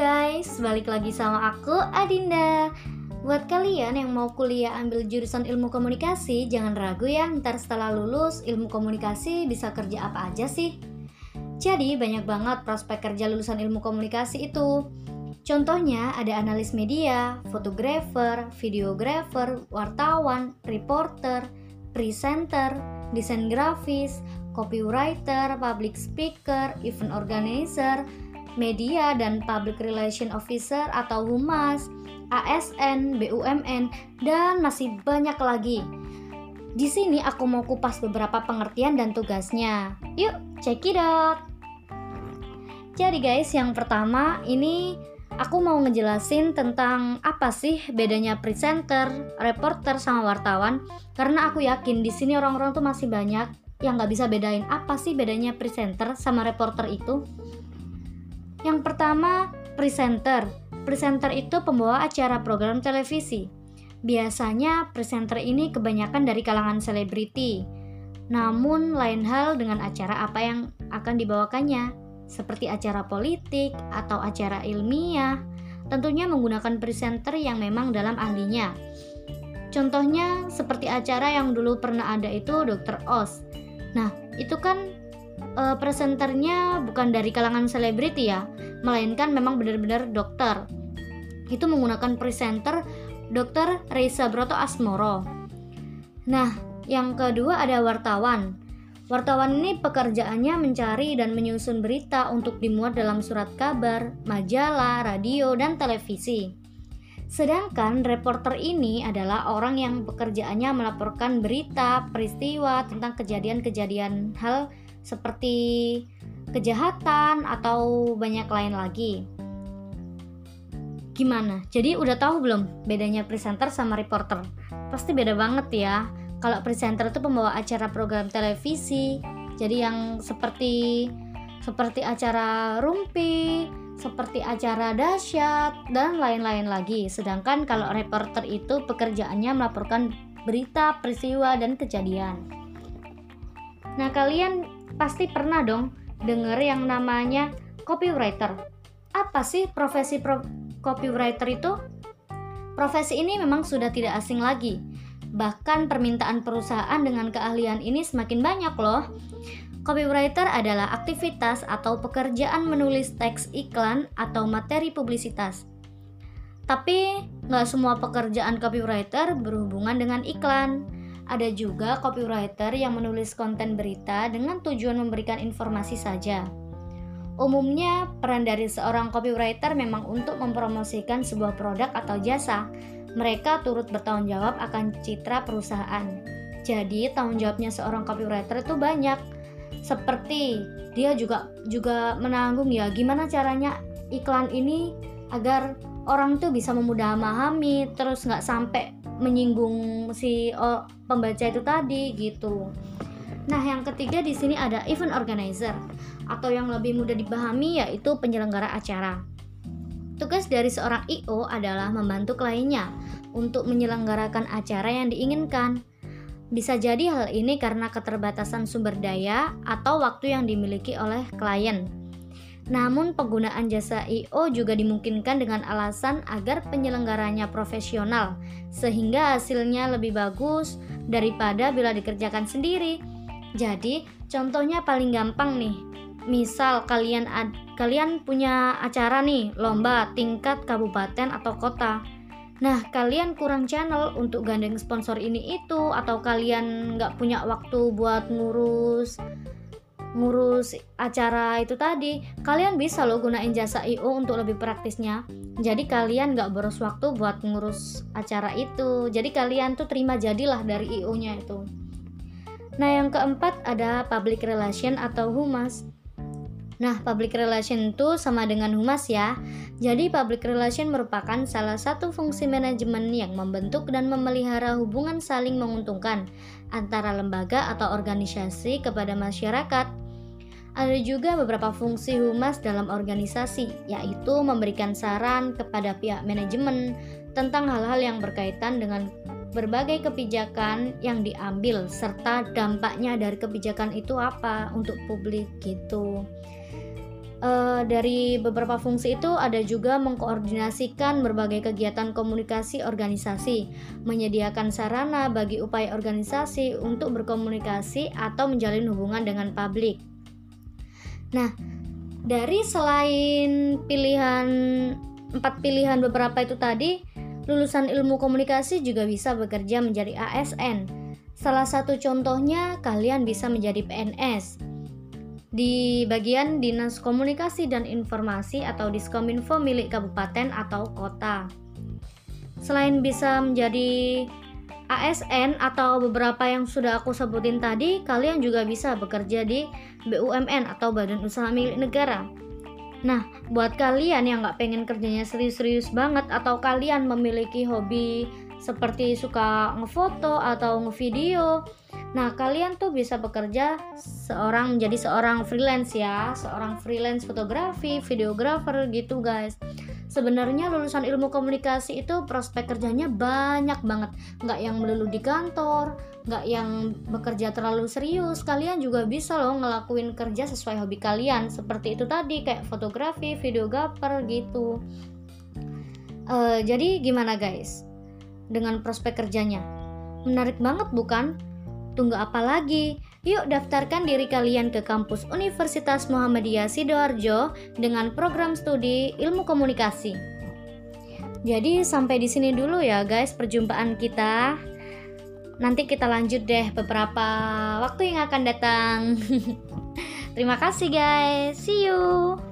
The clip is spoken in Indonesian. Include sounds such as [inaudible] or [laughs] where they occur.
guys, balik lagi sama aku Adinda. Buat kalian yang mau kuliah ambil jurusan ilmu komunikasi, jangan ragu ya, ntar setelah lulus ilmu komunikasi bisa kerja apa aja sih. Jadi banyak banget prospek kerja lulusan ilmu komunikasi itu. Contohnya ada analis media, fotografer, videografer, wartawan, reporter, presenter, desain grafis, copywriter, public speaker, event organizer, media dan public relation officer atau humas, ASN, BUMN, dan masih banyak lagi. Di sini aku mau kupas beberapa pengertian dan tugasnya. Yuk, check it out. Jadi guys, yang pertama ini aku mau ngejelasin tentang apa sih bedanya presenter, reporter sama wartawan karena aku yakin di sini orang-orang tuh masih banyak yang nggak bisa bedain apa sih bedanya presenter sama reporter itu. Yang pertama, presenter. Presenter itu pembawa acara program televisi. Biasanya presenter ini kebanyakan dari kalangan selebriti. Namun lain hal dengan acara apa yang akan dibawakannya, seperti acara politik atau acara ilmiah. Tentunya menggunakan presenter yang memang dalam ahlinya. Contohnya seperti acara yang dulu pernah ada itu Dr. Oz. Nah, itu kan uh, presenternya bukan dari kalangan selebriti ya, melainkan memang benar-benar dokter. Itu menggunakan presenter Dr. Reisa Broto Asmoro. Nah, yang kedua ada wartawan. Wartawan ini pekerjaannya mencari dan menyusun berita untuk dimuat dalam surat kabar, majalah, radio, dan televisi. Sedangkan reporter ini adalah orang yang pekerjaannya melaporkan berita, peristiwa tentang kejadian-kejadian hal seperti kejahatan atau banyak lain lagi. Gimana? Jadi udah tahu belum bedanya presenter sama reporter? Pasti beda banget ya. Kalau presenter itu pembawa acara program televisi, jadi yang seperti seperti acara rumpi, seperti acara dahsyat dan lain-lain lagi. Sedangkan kalau reporter itu pekerjaannya melaporkan berita, peristiwa dan kejadian. Nah, kalian pasti pernah dong denger yang namanya copywriter. Apa sih profesi pro copywriter itu? Profesi ini memang sudah tidak asing lagi. Bahkan permintaan perusahaan dengan keahlian ini semakin banyak loh. Copywriter adalah aktivitas atau pekerjaan menulis teks iklan atau materi publisitas. Tapi nggak semua pekerjaan copywriter berhubungan dengan iklan. Ada juga copywriter yang menulis konten berita dengan tujuan memberikan informasi saja. Umumnya, peran dari seorang copywriter memang untuk mempromosikan sebuah produk atau jasa. Mereka turut bertanggung jawab akan citra perusahaan. Jadi, tanggung jawabnya seorang copywriter itu banyak. Seperti dia juga juga menanggung ya gimana caranya iklan ini agar orang tuh bisa memahami terus nggak sampai menyinggung si oh, pembaca itu tadi gitu. Nah, yang ketiga di sini ada event organizer atau yang lebih mudah dipahami yaitu penyelenggara acara. Tugas dari seorang IO adalah membantu kliennya untuk menyelenggarakan acara yang diinginkan. Bisa jadi hal ini karena keterbatasan sumber daya atau waktu yang dimiliki oleh klien. Namun penggunaan jasa IO juga dimungkinkan dengan alasan agar penyelenggaranya profesional sehingga hasilnya lebih bagus daripada bila dikerjakan sendiri. Jadi, contohnya paling gampang nih. Misal kalian ad, kalian punya acara nih, lomba tingkat kabupaten atau kota. Nah, kalian kurang channel untuk gandeng sponsor ini itu atau kalian nggak punya waktu buat ngurus ngurus acara itu tadi kalian bisa loh gunain jasa IO untuk lebih praktisnya. Jadi kalian gak boros waktu buat ngurus acara itu. Jadi kalian tuh terima jadilah dari IO nya itu. Nah yang keempat ada public relation atau humas Nah, public relation itu sama dengan humas ya. Jadi, public relation merupakan salah satu fungsi manajemen yang membentuk dan memelihara hubungan saling menguntungkan antara lembaga atau organisasi kepada masyarakat. Ada juga beberapa fungsi humas dalam organisasi, yaitu memberikan saran kepada pihak manajemen tentang hal-hal yang berkaitan dengan berbagai kebijakan yang diambil serta dampaknya dari kebijakan itu apa untuk publik gitu. uh, dari beberapa fungsi itu ada juga mengkoordinasikan berbagai kegiatan komunikasi organisasi, menyediakan sarana bagi upaya organisasi untuk berkomunikasi atau menjalin hubungan dengan publik. Nah, dari selain pilihan empat pilihan beberapa itu tadi, lulusan ilmu komunikasi juga bisa bekerja menjadi ASN. Salah satu contohnya kalian bisa menjadi PNS di bagian Dinas Komunikasi dan Informasi atau Diskominfo milik kabupaten atau kota. Selain bisa menjadi ASN atau beberapa yang sudah aku sebutin tadi, kalian juga bisa bekerja di BUMN atau Badan Usaha Milik Negara. Nah, buat kalian yang nggak pengen kerjanya serius-serius banget atau kalian memiliki hobi seperti suka ngefoto atau ngevideo, Nah, kalian tuh bisa bekerja seorang menjadi seorang freelance ya, seorang freelance fotografi, videografer gitu, guys. Sebenarnya lulusan ilmu komunikasi itu prospek kerjanya banyak banget, nggak yang melulu di kantor, nggak yang bekerja terlalu serius. Kalian juga bisa loh ngelakuin kerja sesuai hobi kalian, seperti itu tadi kayak fotografi, videografer gitu. Uh, jadi gimana guys? Dengan prospek kerjanya, menarik banget bukan? Tunggu apa lagi? Yuk daftarkan diri kalian ke kampus Universitas Muhammadiyah Sidoarjo dengan program studi Ilmu Komunikasi. Jadi sampai di sini dulu ya guys perjumpaan kita. Nanti kita lanjut deh beberapa waktu yang akan datang. [laughs] Terima kasih guys. See you.